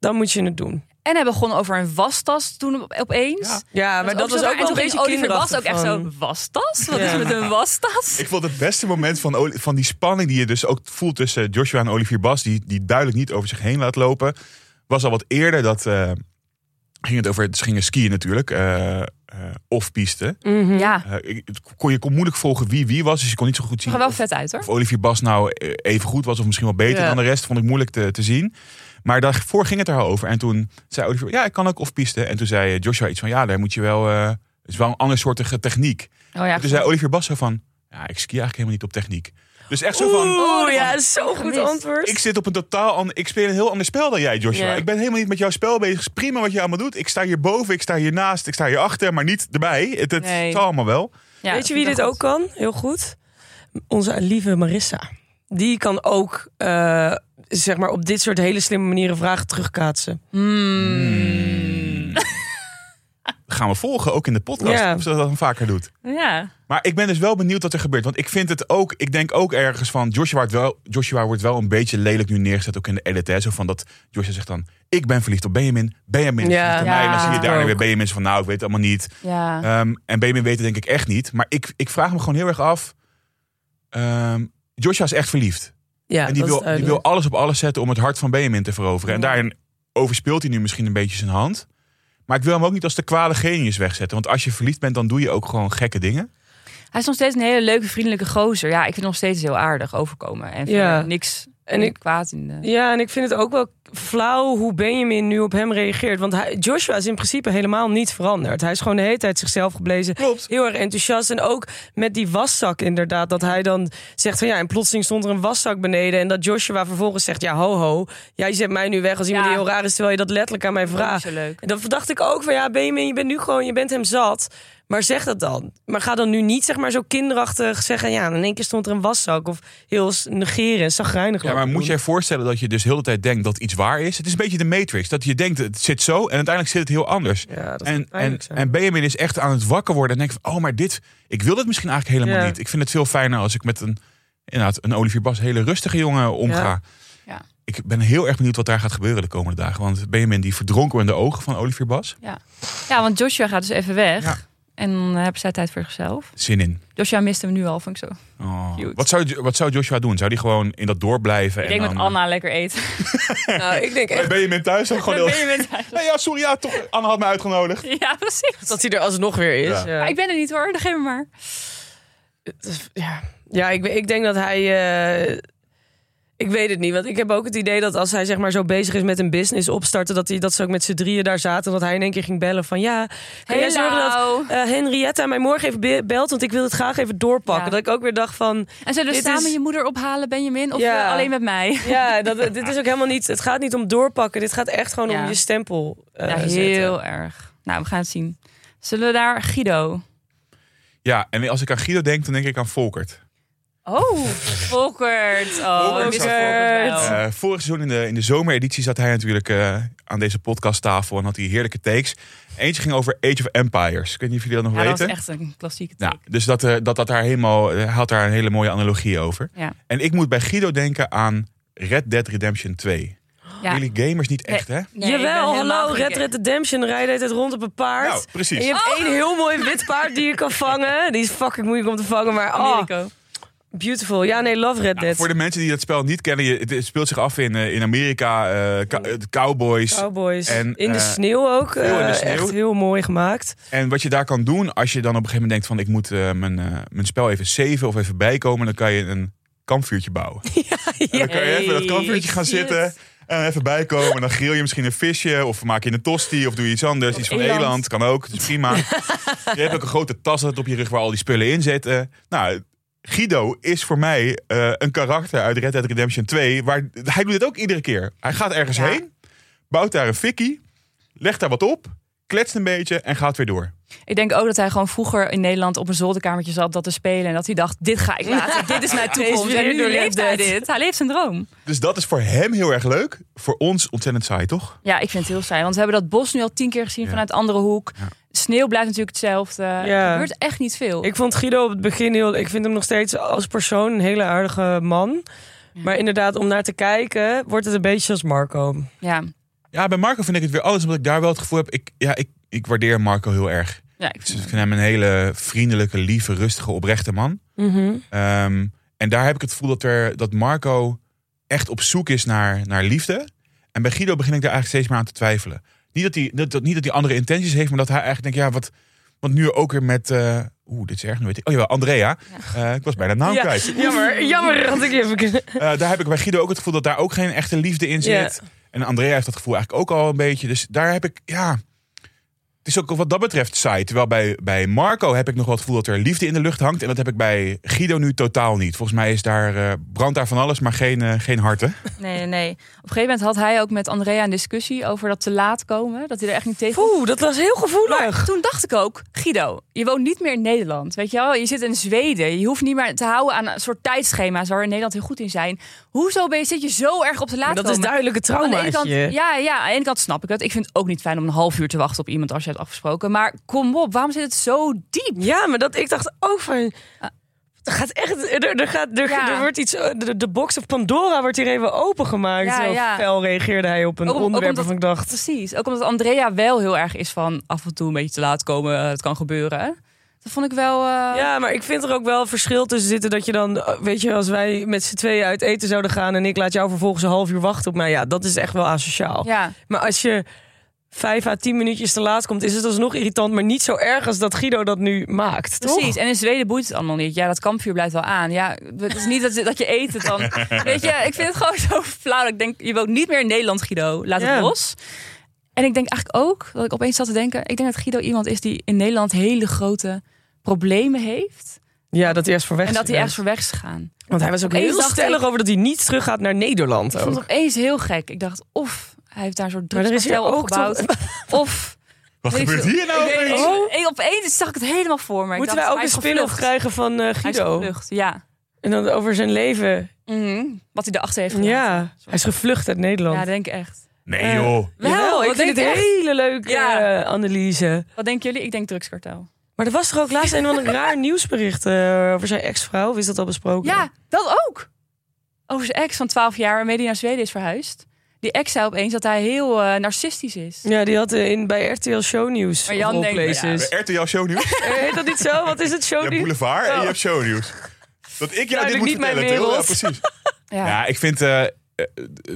dan moet je het doen. En hij begon over een wastas toen op- opeens. Ja. Ja, maar dat, ook was ook wel En een beetje Oliver Bas kinderachtig ook echt zo, wastas? Wat Ja. is met een wastas? Ik vond het beste moment van, van die spanning die je dus ook voelt tussen Joshua en Olivier Bas, die, die duidelijk niet over zich heen laat lopen, was al wat eerder dat. eh, ging het over, ze gingen skiën natuurlijk, eh, eh, off-piste. Mhm. Ja, ik- het kon, je kon moeilijk volgen wie wie was, dus je kon niet zo goed zien wel of, vet uit hoor. of Olivier Bas nou even goed was of misschien wel beter Ja. dan de rest. Vond ik moeilijk te, te zien. Maar daarvoor ging het er al over. En toen zei Olivier, ja, ik kan ook off-piste. En toen zei Joshua iets van, ja, daar moet je wel... eh, het is wel een ander soortige techniek. Oh ja, En toen zei Olivier Bas zo van, ja, ik ski eigenlijk helemaal niet op techniek. Dus echt zo van, Oeh, dat ja, zo goed gemist. antwoord. ik zit op een totaal ander, ik speel een heel ander spel dan jij, Joshua. Ja. Ik ben helemaal niet met jouw spel bezig. Het is prima wat je allemaal doet. Ik sta hier boven, ik sta hier naast, ik sta hier achter, maar niet erbij. Het, het Nee. zal allemaal wel. Ja, Weet je wie dit ook kan? Heel goed. Onze lieve Marissa. Die kan ook, eh, zeg maar, op dit soort hele slimme manieren vragen terugkaatsen. Hmm. Gaan we volgen, ook in de podcast. Ja. Of ze dat dan vaker doet. Ja. Maar ik ben dus wel benieuwd wat er gebeurt. Want ik vind het ook, ik denk ook ergens van, Joshua wordt wel, Joshua wordt wel een beetje lelijk nu neergezet, ook in de edit. Hè? Zo van dat Joshua zegt dan, ik ben verliefd op Benjamin. Benjamin is Ja. verliefd op mij. En dan zie je daarna weer Benjamin van, nou, ik weet het allemaal niet. Ja. Ehm, en Benjamin weet het denk ik echt niet. Maar ik, ik vraag me gewoon heel erg af. ehm, Joshua is echt verliefd. Ja, en die wil, die wil alles op alles zetten om het hart van Benjamin te veroveren. En daarin overspeelt hij nu misschien een beetje zijn hand. Maar ik wil hem ook niet als de kwade genius wegzetten. Want als je verliefd bent, dan doe je ook gewoon gekke dingen. Hij is nog steeds een hele leuke, vriendelijke gozer. Ja, ik vind hem nog steeds heel aardig overkomen. En Ja. niks En ik- kwaad in de... Ja, en ik vind het ook wel flauw hoe Benjamin nu op hem reageert. Want hij, Joshua is in principe helemaal niet veranderd. Hij is gewoon de hele tijd zichzelf geblezen. Klopt. Heel erg enthousiast. En ook met die waszak inderdaad. Dat hij dan zegt van ja, en plotseling stond er een waszak beneden. En dat Joshua vervolgens zegt, ja ho ho. Jij zet mij nu weg als iemand Ja. die heel raar is. Terwijl je dat letterlijk aan mij vraagt. zo leuk. En dan dacht ik ook van ja, Benjamin, je bent nu gewoon, je bent hem zat. Maar zeg dat dan. Maar ga dan nu niet zeg maar zo kinderachtig zeggen. Ja, in één keer stond er een waszak. Of heel negeren en zagrijnig. Ja, maar moet doen. je voorstellen dat je dus heel de tijd denkt dat iets waar is? Het is een beetje de Matrix. Dat je denkt, het zit zo en uiteindelijk zit het heel anders. Ja, dat En, en, zijn. en Benjamin is echt aan het wakker worden en denkt van, oh, maar dit, ik wil dit misschien eigenlijk helemaal Ja. niet. Ik vind het veel fijner als ik met een, inderdaad, een Olivier Bas, hele rustige jongen omga. Ja. Ja. Ik ben heel erg benieuwd wat daar gaat gebeuren de komende dagen. Want Benjamin die verdronken in de ogen van Olivier Bas. Ja, want Joshua gaat dus even weg. En dan hebben zij tijd voor zichzelf. Zin in. Joshua mist hem nu al, vond ik zo. Oh. Wat, zou, wat zou Joshua doen? Zou die gewoon in dat dorp blijven? Ik en denk dan, met Anna lekker eten. Nou, ik denk eh, echt Benjamin thuis dan gewoon ben je met thuis. Nee, ja, sorry, ja, toch. Anna had me uitgenodigd. Ja, precies. dat hij er alsnog weer is. Ja. Ja, Maar ik ben er niet hoor, dan geef me maar. ja. ja ik, ik denk dat hij... eh, ik weet het niet, want ik heb ook het idee dat als hij zeg maar zo bezig is met een business opstarten, dat, hij, dat ze ook met z'n drieën daar zaten. En dat hij in één keer ging bellen van ja, kan jij zorgen dat eh, Henrietta mij morgen even be- belt, want ik wil het graag even doorpakken. Ja. Dat ik ook weer dacht van, En zullen we Dit samen is- je moeder ophalen, Benjamin? Of Ja. eh, alleen met mij? ja, dat, dit is ook helemaal niet, het gaat niet om doorpakken. Dit gaat echt gewoon Ja. om je stempel eh, Ja, zetten. heel erg. Nou, we gaan het zien. Zullen we daar Guido? Ja, en als ik aan Guido denk, dan denk ik aan Volkert. Oh, Volkert. Oh, Volkert. Eh, vorig seizoen in de, in de zomereditie zat hij natuurlijk eh, aan deze podcasttafel en had hij heerlijke takes. Eentje ging over Age of Empires. Ik weet niet of jullie dat nog Ja, dat weten. was echt een klassieke Ja, take. dus dat, eh, dat, dat daar helemaal, hij had daar een hele mooie analogie over. Ja. En ik moet bij Guido denken aan Red Dead Redemption 2. Ja. Jullie gamers niet echt, hè? Nee, Jawel, hallo, Red Red Redemption rijdt het rond op een paard. Nou, precies. En je hebt één heel mooi wit paard die je kan vangen. Die is fucking moeilijk om te vangen, maar oh. Beautiful. Ja, nee, love Red Nou, Dead. voor de mensen die dat spel niet kennen, het speelt zich af in, eh, in Amerika. de cowboys. Cowboys. En, in de eh, sneeuw ook. veel in de sneeuw. Echt heel mooi gemaakt. En wat je daar kan doen, als je dan op een gegeven moment denkt van ik moet mijn, mijn spel even saven of even bijkomen, dan kan je een kampvuurtje bouwen. En dan kan je even dat kampvuurtje gaan zitten. En even bijkomen. En dan grill je misschien een visje. Of maak je een tosti. Of doe je iets anders. Iets van eland. eland. Kan ook. Dat is prima. je hebt ook een grote tas op je rug waar al die spullen in zitten. Nou, Guido is voor mij eh, een karakter uit Red Dead Redemption 2. Waar, hij doet het ook iedere keer. Hij gaat ergens Ja. heen. Bouwt daar een fikkie. Legt daar wat op. Kletst een beetje. En gaat weer door. Ik denk ook dat hij gewoon vroeger in Nederland op een zolderkamertje zat dat te spelen. En dat hij dacht, dit ga ik laten. dit is mijn toekomst. En nu leeft hij dit. Hij leeft zijn droom. Dus dat is voor hem heel erg leuk. Voor ons ontzettend saai, toch? Ja, ik vind het heel saai. Want we hebben dat bos nu al tien keer gezien Ja. vanuit andere hoek. Ja. Sneeuw blijft natuurlijk hetzelfde. Ja. Er gebeurt echt niet veel. Ik vond Guido op het begin heel... Ik vind hem nog steeds als persoon een hele aardige man. Maar inderdaad, om naar te kijken, wordt het een beetje als Marco. ja. Ja, bij Marco vind ik het weer alles. Omdat ik daar wel het gevoel heb. Ik, ja, ik, ik waardeer Marco heel erg. ja, ik Dus vind ik vind hem een hele vriendelijke, lieve, rustige, oprechte man. Mhm. Ehm, en daar heb ik het gevoel dat, er, dat Marco echt op zoek is naar, naar liefde. En bij Guido begin ik daar eigenlijk steeds meer aan te twijfelen. Niet dat hij, dat, dat- niet dat hij andere intenties heeft, maar dat hij eigenlijk denkt, ja, wat, wat nu ook weer met... eh, Oeh, dit is erg, nu weet ik. Oh jawel, Andrea. Eh, ik was bijna naam Ja, kwijt. jammer, jammer had ik even kunnen. Eh, daar heb ik bij Guido ook het gevoel dat daar ook geen echte liefde in Ja. En Andrea heeft dat gevoel eigenlijk ook al een beetje. Dus daar heb ik, ja... Het is ook wat dat betreft saai. Terwijl bij, bij Marco heb ik nog wel het gevoel dat er liefde in de lucht hangt. En dat heb ik bij Guido nu totaal niet. Volgens mij is daar, eh brandt daar van alles, maar geen, eh, geen harten. Nee, nee, nee. Op een gegeven moment had hij ook met Andrea een discussie over dat te laat komen. Dat hij er echt niet tegen Oeh, dat was heel gevoelig. Toen dacht ik ook, Guido, je woont niet meer in Nederland. Weet je wel, je zit in Zweden. Je hoeft niet meer te houden aan een soort tijdschema's waar we in Nederland heel goed in zijn. Hoezo ben je, zit je zo erg op te laat Maar dat is komen? duidelijk een Aan de ene kant, traumaatje. ja, ja, aan de ene kant snap ik het. Ik vind het ook niet fijn om een half uur te wachten op iemand als je afgesproken. Maar kom op, waarom zit het zo diep? Ja, maar dat, ik dacht ook van... Er gaat echt, er, er, gaat, er, Ja. er wordt iets, de, de box of Pandora wordt hier even opengemaakt. Ja, Zo ja. fel reageerde hij op een Ook- ook onderwerp omdat- ik dacht... Precies. Ook omdat Andrea wel heel erg is van af en toe een beetje te laat komen. eh, Het kan gebeuren. Dat vond ik wel... eh, Ja, maar ik vind er ook wel verschil tussen zitten dat je dan, eh, weet je, als wij met z'n tweeën uit eten zouden gaan en ik laat jou vervolgens een half uur wachten op mij, ja, dat is echt wel asociaal. ja. Maar als je vijf à tien minuutjes te laat komt, is het alsnog irritant, maar niet zo erg als dat Guido dat nu maakt. toch? Precies, en in Zweden boeit het allemaal niet. Ja, dat kampvuur blijft wel aan. Ja, het is niet dat, dat je eet het dan. Weet je, ik vind het gewoon zo flauw. dat Ik denk, je woont niet meer in Nederland, Guido. Laat het los. En ik denk eigenlijk ook, dat ik opeens zat te denken... ik denk dat Guido iemand is die in Nederland hele grote problemen heeft. Ja, dat hij eerst voor weg En dat hij ergens voor weg is gegaan. Want hij was ook Opeens heel stellig ik- over dat hij niet terug gaat naar Nederland Ik vond ook. het opeens heel gek. Ik dacht, of hij heeft daar een soort er drugskartel opgebouwd. Of... Wat gebeurt hier nou? Opeens? Oh. Ik- Opeens zag ik het helemaal voor me. Ik Moeten dacht, wij ook hij een spin-off krijgen van eh, Hij is Guido? gevlucht, ja. En dan over zijn leven. Mhm. Wat hij erachter heeft gedaan. Ja, hij is gevlucht uit Nederland. Ja, denk ik echt. Nee Eh, joh. Wel, Jawel, ik vind het een echt? hele leuke Ja. eh, analyse. Wat denken jullie? Ik denk drugskartel. Maar er was toch ook laatst een van een raar nieuwsbericht over zijn ex-vrouw? Of is dat al besproken? Ja, dat ook. Over zijn ex van 12 jaar waarmee hij naar Zweden is verhuisd. Die ex zei opeens dat hij heel eh, narcistisch is. Ja, die had eh, in, bij RTL Show Nieuws. Maar Jan denkt, places. Bij RTL Shownieuws. Eh, Heet dat niet zo? Wat is het Je hebt Shownieuws? Boulevard en Oh. je hebt Shownieuws. Dat ik jou dit Duidelijk moet niet mijn vertellen, Til. Ja, precies. Ja. Ja, ik vind...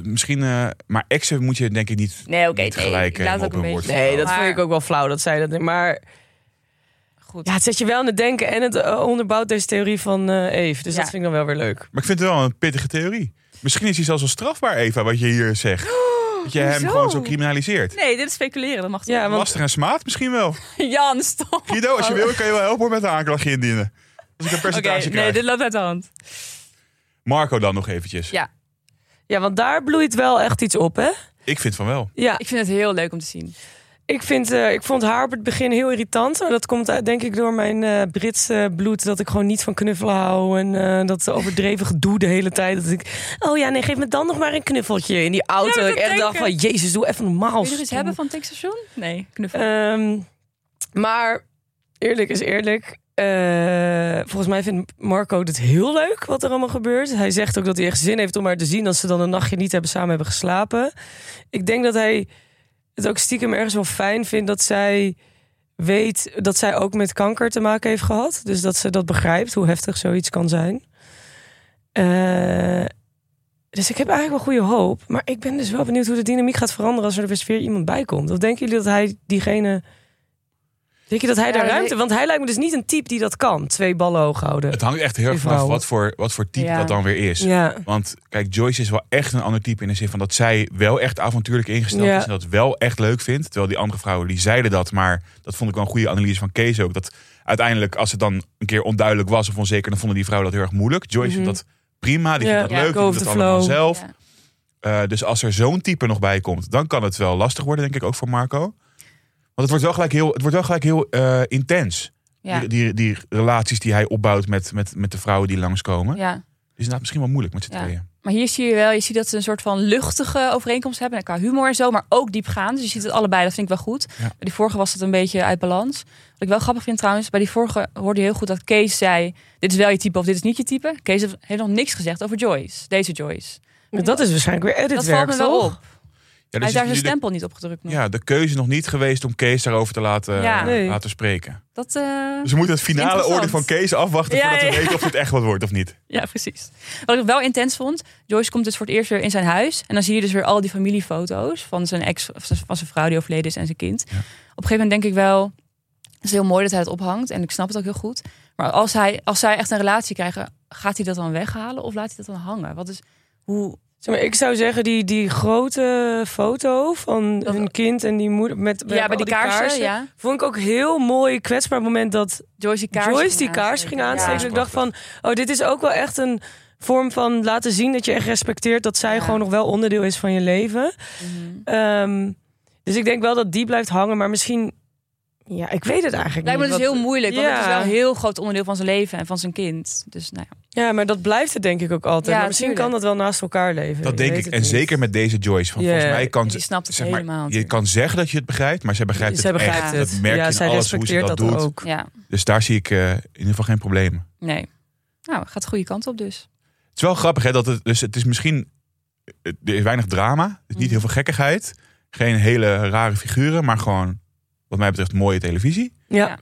misschien... eh, maar exen moet je denk ik niet, Nee, oké. niet nee, gelijk eh, laat ook een beetje- Nee, dat Maar- vond ik ook wel flauw dat zij dat. Maar Goed. ja, het zet je wel aan het denken en het onderbouwt deze theorie van eh Eve. Dus Ja. dat vind ik dan wel weer leuk. Maar ik vind het wel een pittige theorie. Misschien is hij zelfs wel strafbaar, Eva, wat je hier zegt. Dat je hem hoezo? gewoon zo criminaliseert. Nee, dit is speculeren. Dat mag toch? Ja, want Lastig en smaad misschien wel. Jan, stop. Guido, als je wil, kan je wel helpen hoor met een aanklachtje indienen. Als ik een Oké, percentage nee, krijg. dit loopt uit de hand. Marco dan nog eventjes. Ja, ja, want daar bloeit wel echt iets op, hè? Ik vind van wel. Ja, ik vind het heel leuk om te zien. Ik, vind, eh, ik vond haar op het begin heel irritant. Maar dat komt uit, denk ik door mijn eh Britse bloed. Dat ik gewoon niet van knuffelen hou. En eh, dat overdreven gedoe de hele tijd. Dat ik, oh ja, nee, geef me dan nog maar een knuffeltje in die auto. Ja, ik dat echt dacht van, jezus, doe even normaal. Wil je iets hebben van Tankstation? Nee, knuffel. Ehm, maar eerlijk is eerlijk. eh, volgens mij vindt Marco het heel leuk wat er allemaal gebeurt. Hij zegt ook dat hij echt zin heeft om haar te zien als ze dan een nachtje niet hebben samen hebben geslapen. Ik denk dat hij het ook stiekem ergens wel fijn vindt dat zij weet dat zij ook met kanker te maken heeft gehad. Dus dat ze dat begrijpt hoe heftig zoiets kan zijn. Eh, dus ik heb eigenlijk wel goede hoop. Maar ik ben dus wel benieuwd hoe de dynamiek gaat veranderen als er dus weer iemand bij komt. Of denken jullie dat hij diegene. Denk je dat hij Ja, daar ruimte? Want hij lijkt me dus niet een type die dat kan. Twee ballen hoog houden. Het hangt echt heel erg vanaf wat voor, wat voor type Ja. dat dan weer is. Ja. Want kijk, Joyce is wel echt een ander type in de zin van dat zij wel echt avontuurlijk ingesteld Ja. is. En dat wel echt leuk vindt. Terwijl die andere vrouwen die zeiden dat. Maar dat vond ik wel een goede analyse van Kees ook. Dat uiteindelijk als het dan een keer onduidelijk was of onzeker. Dan vonden die vrouwen dat heel erg moeilijk. Joyce Mhm. vindt dat prima. Die Ja. vindt dat Ja, leuk. Die doet het allemaal zelf. Ja. Eh, dus als er zo'n type nog bij komt. Dan kan het wel lastig worden denk ik ook voor Marco. Want het wordt wel gelijk heel, het wordt wel gelijk heel eh, intens. Ja. Die, die, die relaties die hij opbouwt met, met, met de vrouwen die langskomen. ja. Dus inderdaad misschien wel moeilijk met z'n Ja. tweeën. Maar hier zie je wel, je ziet dat ze een soort van luchtige overeenkomst hebben. en Qua humor en zo, maar ook diepgaand. Dus je ziet het allebei, dat vind ik wel goed. Ja. Bij die vorige was het een beetje uit balans. Wat ik wel grappig vind trouwens, bij die vorige hoorde je heel goed dat Kees zei... dit is wel je type of dit is niet je type. Kees heeft nog niks gezegd over Joyce, deze Joyce. Maar dat is waarschijnlijk weer Dat editwerk, valt me wel toch? op. Ja, Hij dus heeft daar zijn de- stempel niet op gedrukt nog. Ja, de keuze nog niet geweest om Kees daarover te laten, Ja. Nee. laten spreken. Dat, eh, Dus we moeten het finale oordeel van Kees afwachten Ja, voordat we ja. weten of dit echt wat wordt of niet. Ja, precies. Wat ik wel intens vond, Joyce komt dus voor het eerst weer in zijn huis. En dan zie je dus weer al die familiefoto's van zijn ex, of van zijn vrouw die overleden is en zijn kind. Ja. Op een gegeven moment denk ik wel, het is heel mooi dat hij het ophangt. En ik snap het ook heel goed. Maar als, hij, als zij echt een relatie krijgen, gaat hij dat dan weghalen of laat hij dat dan hangen? Wat is, hoe, Zeg maar, ik zou zeggen, die, die grote foto van Dat- hun kind en die moeder met, met ja, bij die kaarsen, ja. Vond ik ook heel mooi kwetsbaar moment dat Joyce die kaars Joyce die kaars ging aansteken. Ja. Ik dacht van, oh, dit is ook wel echt een vorm van laten zien dat je echt respecteert dat zij Ja. gewoon nog wel onderdeel is van je leven. Mhm. Ehm, dus ik denk wel dat die blijft hangen, maar misschien, ja, ik weet het eigenlijk Lijkt me niet. dus Wat- heel moeilijk, want het is Ja. wel een heel groot onderdeel van zijn leven en van zijn kind. Dus nou ja. Ja, maar dat blijft het denk ik ook altijd. Ja, maar misschien tuurlijk. kan dat wel naast elkaar leven. Dat denk ik. het En niet. zeker met deze Joyce. Van, Ja. Volgens mij kan ze, het zeg maar, helemaal je kan zeggen dat je het begrijpt, maar zij begrijpt Zij het begrijpt echt. het. Dat merk ja, je zij in alles hoe ze respecteert dat, dat, doet. ook. Ja, Dus daar zie ik eh, in ieder geval geen problemen. nee. Nou, gaat de goede kant op dus. Het is wel grappig, hè, dat het, dus het is misschien, er is weinig drama, het is niet Mhm. heel veel gekkigheid, geen hele rare figuren, maar gewoon, wat mij betreft, mooie televisie. Ja. Ja.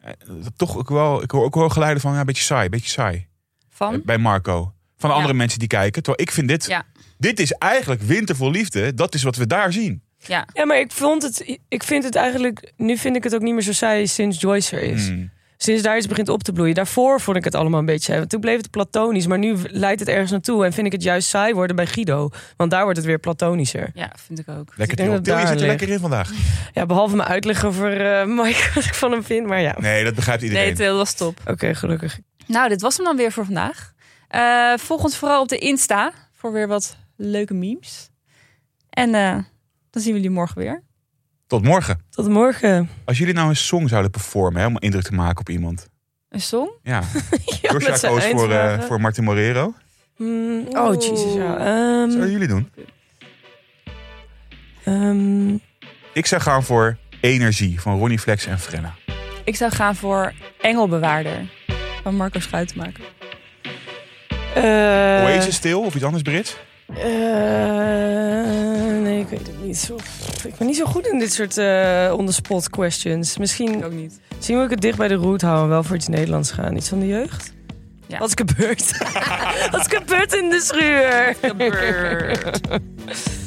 Eh, dat toch ook wel, ik hoor ook wel geluiden van, ja, een beetje saai, een beetje saai. Van? Eh, Bij Marco. Van Ja. andere mensen die kijken. Terwijl ik vind dit, Ja. dit is eigenlijk winter vol liefde. Dat is wat we daar zien. Ja. Ja, maar ik vond het, ik vind het eigenlijk, nu vind ik het ook niet meer zo saai sinds Joyce er is. Hmm. Sinds daar iets begint op te bloeien. Daarvoor vond ik het allemaal een beetje saai. want Toen bleef het platonisch, maar nu leidt het ergens naartoe. En vind ik het juist saai worden bij Guido. Want daar wordt het weer platonischer. ja, vind ik ook. Lekker dat Til, je zit er lekker in vandaag. Ja, behalve mijn uitleg over eh, Mike, wat ik van hem vind. Maar ja, oké, Nee, dat begrijpt iedereen. Nee, het was top. gelukkig. Nou, dit was hem dan weer voor vandaag. Eh, volg ons vooral op de Insta voor weer wat leuke memes. En eh, dan zien we jullie morgen weer. Tot morgen. Tot morgen. Als jullie nou een song zouden performen, hè, om indruk te maken op iemand. Een song? Ja, Ja, Joshua koos voor, eh, eindvragen. voor Martin Morero. Hmm, oh, jezus, ja. Ehm, Zouden jullie doen? ehm, Ik zou gaan voor Energie van Ronnie Flex en Frenna. Ik zou gaan voor Engelbewaarder van Marco Schuitenmaker. eh, Oasis stil of iets anders Brits? eh, nee, ik weet het niet. Zo, ik ben niet zo goed in dit soort eh on-the-spot questions. Misschien ook niet. zien we ik het dicht bij de root houden. Wel voor iets Nederlands gaan. Iets van de jeugd? Ja. Wat is gebeurd? Wat is gebeurd in de schuur? Gebeurd.